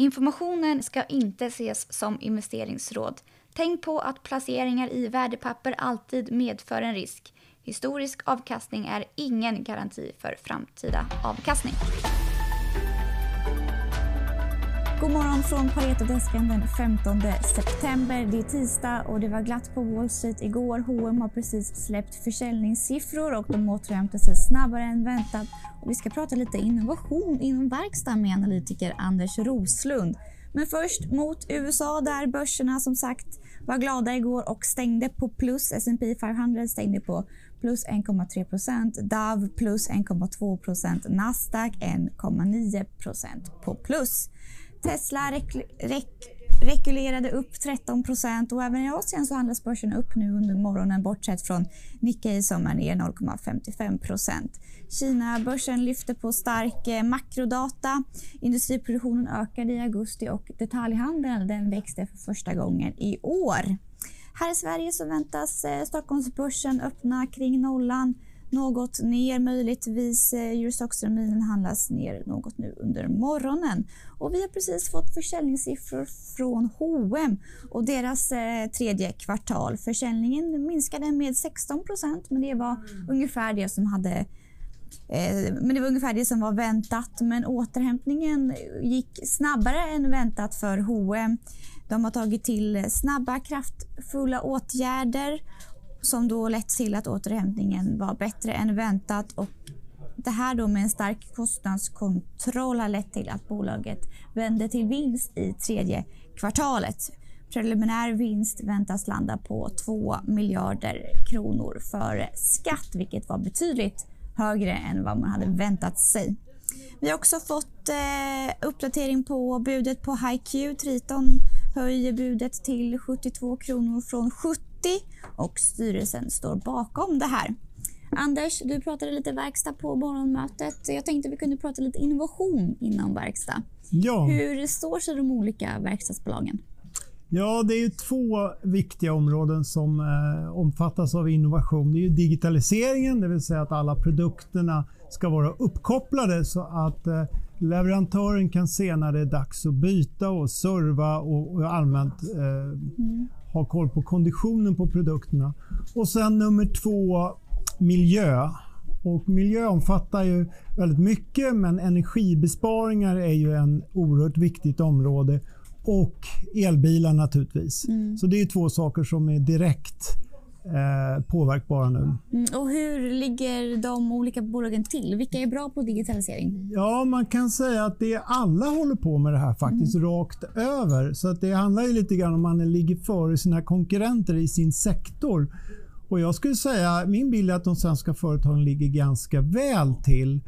Informationen ska inte ses som investeringsråd. Tänk på att placeringar i värdepapper alltid medför en risk. Historisk avkastning är ingen garanti för framtida avkastning. God morgon från Paretodesken den 15 september. Det är tisdag och det var glatt på Wall Street igår. H&M har precis släppt försäljningssiffror och de återhämtar sig snabbare än väntat. Och vi ska prata lite innovation inom verkstad med analytiker Anders Roslund. Men först mot USA där börserna som sagt var glada igår och stängde på plus. S&P 500 stängde på plus 1,3. Dow plus 1,2. Nasdaq 1,9 på plus. Tesla rek rek rekylerade upp 13 procent och även i Asien så handlas börsen upp nu under morgonen bortsett från Nikkei som är ner 0,55 procent. Kina-börsen lyfte på stark eh, makrodata. Industriproduktionen ökade i augusti och detaljhandeln den växte för första gången i år. Här i Sverige så väntas eh, Stockholmsbörsen öppna kring nollan något ner. Möjligtvis eh, Eurostoxterminen handlas ner något nu under morgonen. Och vi har precis fått försäljningssiffror från H&M och deras eh, tredje kvartal. Försäljningen minskade med 16 procent, men det var ungefär det som hade eh, men det var ungefär det som var väntat. Men återhämtningen gick snabbare än väntat för H&M. De har tagit till snabba, kraftfulla åtgärder som då lett till att återhämtningen var bättre än väntat. Och det här då med en stark kostnadskontroll har lett till att bolaget vände till vinst i tredje kvartalet. Preliminär vinst väntas landa på 2 miljarder kronor före skatt, vilket var betydligt högre än vad man hade väntat sig. Vi har också fått eh, uppdatering på budet på HiQ. Triton höjer budet till 72 kronor från 70 och styrelsen står bakom det här. Anders, du pratade lite verkstad på morgonmötet. Jag tänkte vi kunde prata lite innovation inom verkstad. Ja. Hur står sig de olika verkstadsbolagen? Ja, det är två viktiga områden som eh, omfattas av innovation. Det är digitaliseringen, det vill säga att alla produkterna ska vara uppkopplade så att eh, leverantören kan se när det är dags att byta och serva och, och allmänt eh, mm ha koll på konditionen på produkterna. Och sen nummer två, miljö. Och miljö omfattar ju väldigt mycket men energibesparingar är ju en oerhört viktigt område. Och elbilar naturligtvis. Mm. Så det är två saker som är direkt eh, påverkbara nu. Mm, och hur ligger de olika bolagen till? Vilka är bra på digitalisering? Ja, man kan säga att det alla håller på med det här faktiskt mm. rakt över. Så att det handlar ju lite grann om man ligger före sina konkurrenter i sin sektor. Och jag skulle säga, min bild är att de svenska företagen ligger ganska väl till.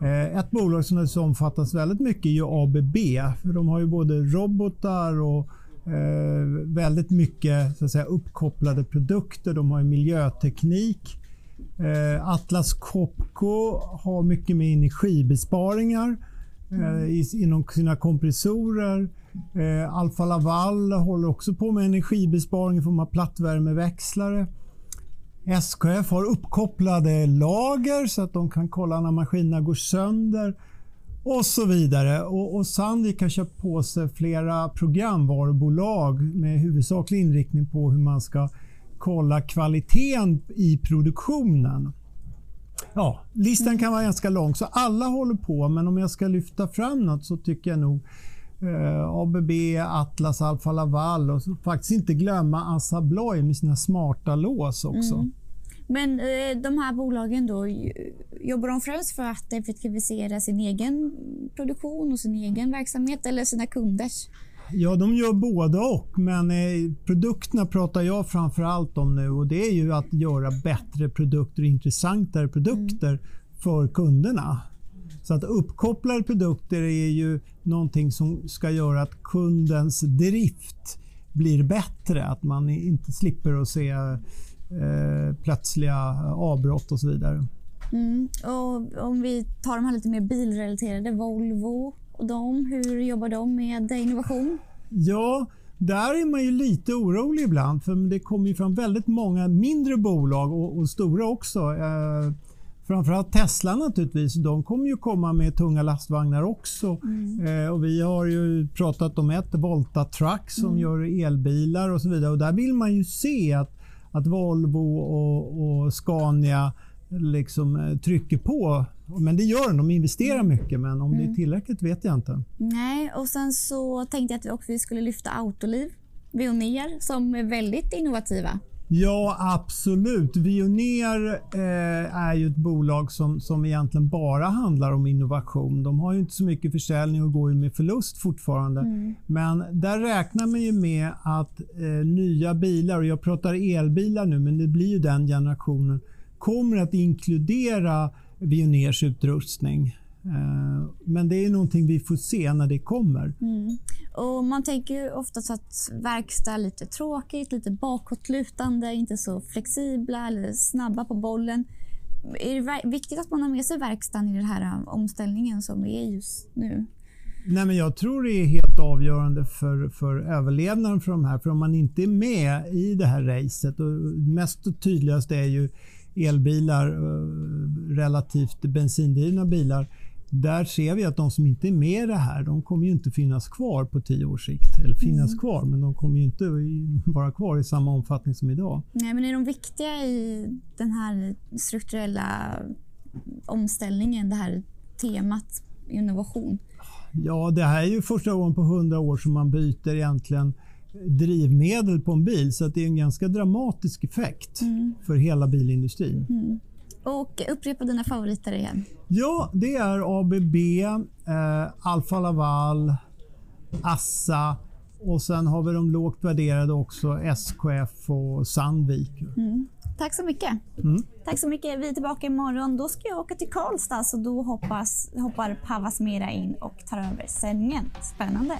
Eh, ett bolag som omfattas väldigt mycket är ju ABB. För de har ju både robotar och Eh, väldigt mycket så att säga, uppkopplade produkter. De har miljöteknik. Eh, Atlas Copco har mycket med energibesparingar eh, i, inom sina kompressorer. Eh, Alfa Laval håller också på med energibesparing i form av plattvärmeväxlare. SKF har uppkopplade lager så att de kan kolla när maskinerna går sönder och så vidare. Och, och Sandvik har köpt på sig flera programvarubolag med huvudsaklig inriktning på hur man ska kolla kvaliteten i produktionen. Ja, listan kan vara ganska lång, så alla håller på. Men om jag ska lyfta fram något så tycker jag nog eh, ABB, Atlas, Alfa Laval och faktiskt inte glömma Assa Abloy med sina smarta lås också. Mm. Men eh, de här bolagen då, jobbar de främst för att effektivisera sin egen produktion och sin egen verksamhet eller sina kunders? Ja, de gör både och. Men eh, produkterna pratar jag framför allt om nu och det är ju att göra bättre produkter, intressantare produkter mm. för kunderna. Så att uppkopplade produkter är ju någonting som ska göra att kundens drift blir bättre. Att man inte slipper att se eh, plötsliga avbrott och så vidare. Mm. Och om vi tar de här lite mer bilrelaterade, Volvo och de, hur jobbar de med innovation? Ja, där är man ju lite orolig ibland för det kommer ju fram väldigt många mindre bolag och, och stora också. Eh, Framförallt Tesla naturligtvis. De kommer ju komma med tunga lastvagnar också. Mm. Eh, och vi har ju pratat om ett, Volta Truck, som mm. gör elbilar och så vidare. Och där vill man ju se att, att Volvo och, och Scania liksom eh, trycker på. Men det gör de, de investerar mm. mycket men om mm. det är mm. tillräckligt vet jag inte. Nej, och sen så tänkte jag att vi också skulle lyfta Autoliv, Veoneer som är väldigt innovativa. Ja, absolut. Veoneer eh, är ju ett bolag som, som egentligen bara handlar om innovation. De har ju inte så mycket försäljning och går ju med förlust fortfarande. Mm. Men där räknar man ju med att eh, nya bilar, och jag pratar elbilar nu, men det blir ju den generationen, kommer att inkludera Veoneers utrustning. Eh, men det är någonting vi får se när det kommer. Mm. Och man tänker ju oftast att verkstad är lite tråkigt, lite bakåtlutande, inte så flexibla eller snabba på bollen. Är det viktigt att man har med sig verkstaden i den här um, omställningen som är just nu? Nej, men jag tror det är helt avgörande för, för överlevnaden för de här. För om man inte är med i det här racet och mest tydligast är ju elbilar eh, relativt bensindrivna bilar där ser vi att de som inte är med i det här, de kommer ju inte finnas kvar på tio års sikt. Eller finnas mm. kvar, men de kommer ju inte vara kvar i samma omfattning som idag. Nej, men är de viktiga i den här strukturella omställningen, det här temat innovation? Ja, det här är ju första gången på hundra år som man byter egentligen drivmedel på en bil så att det är en ganska dramatisk effekt mm. för hela bilindustrin. Mm. Och upprepa dina favoriter igen. Ja, det är ABB, eh, Alfa Laval, Assa och sen har vi de lågt värderade också, SKF och Sandvik. Mm. Tack så mycket. Mm. Tack så mycket. Vi är tillbaka imorgon. Då ska jag åka till Karlstad så då hoppas, hoppar Pavas Mera in och tar över sändningen. Spännande.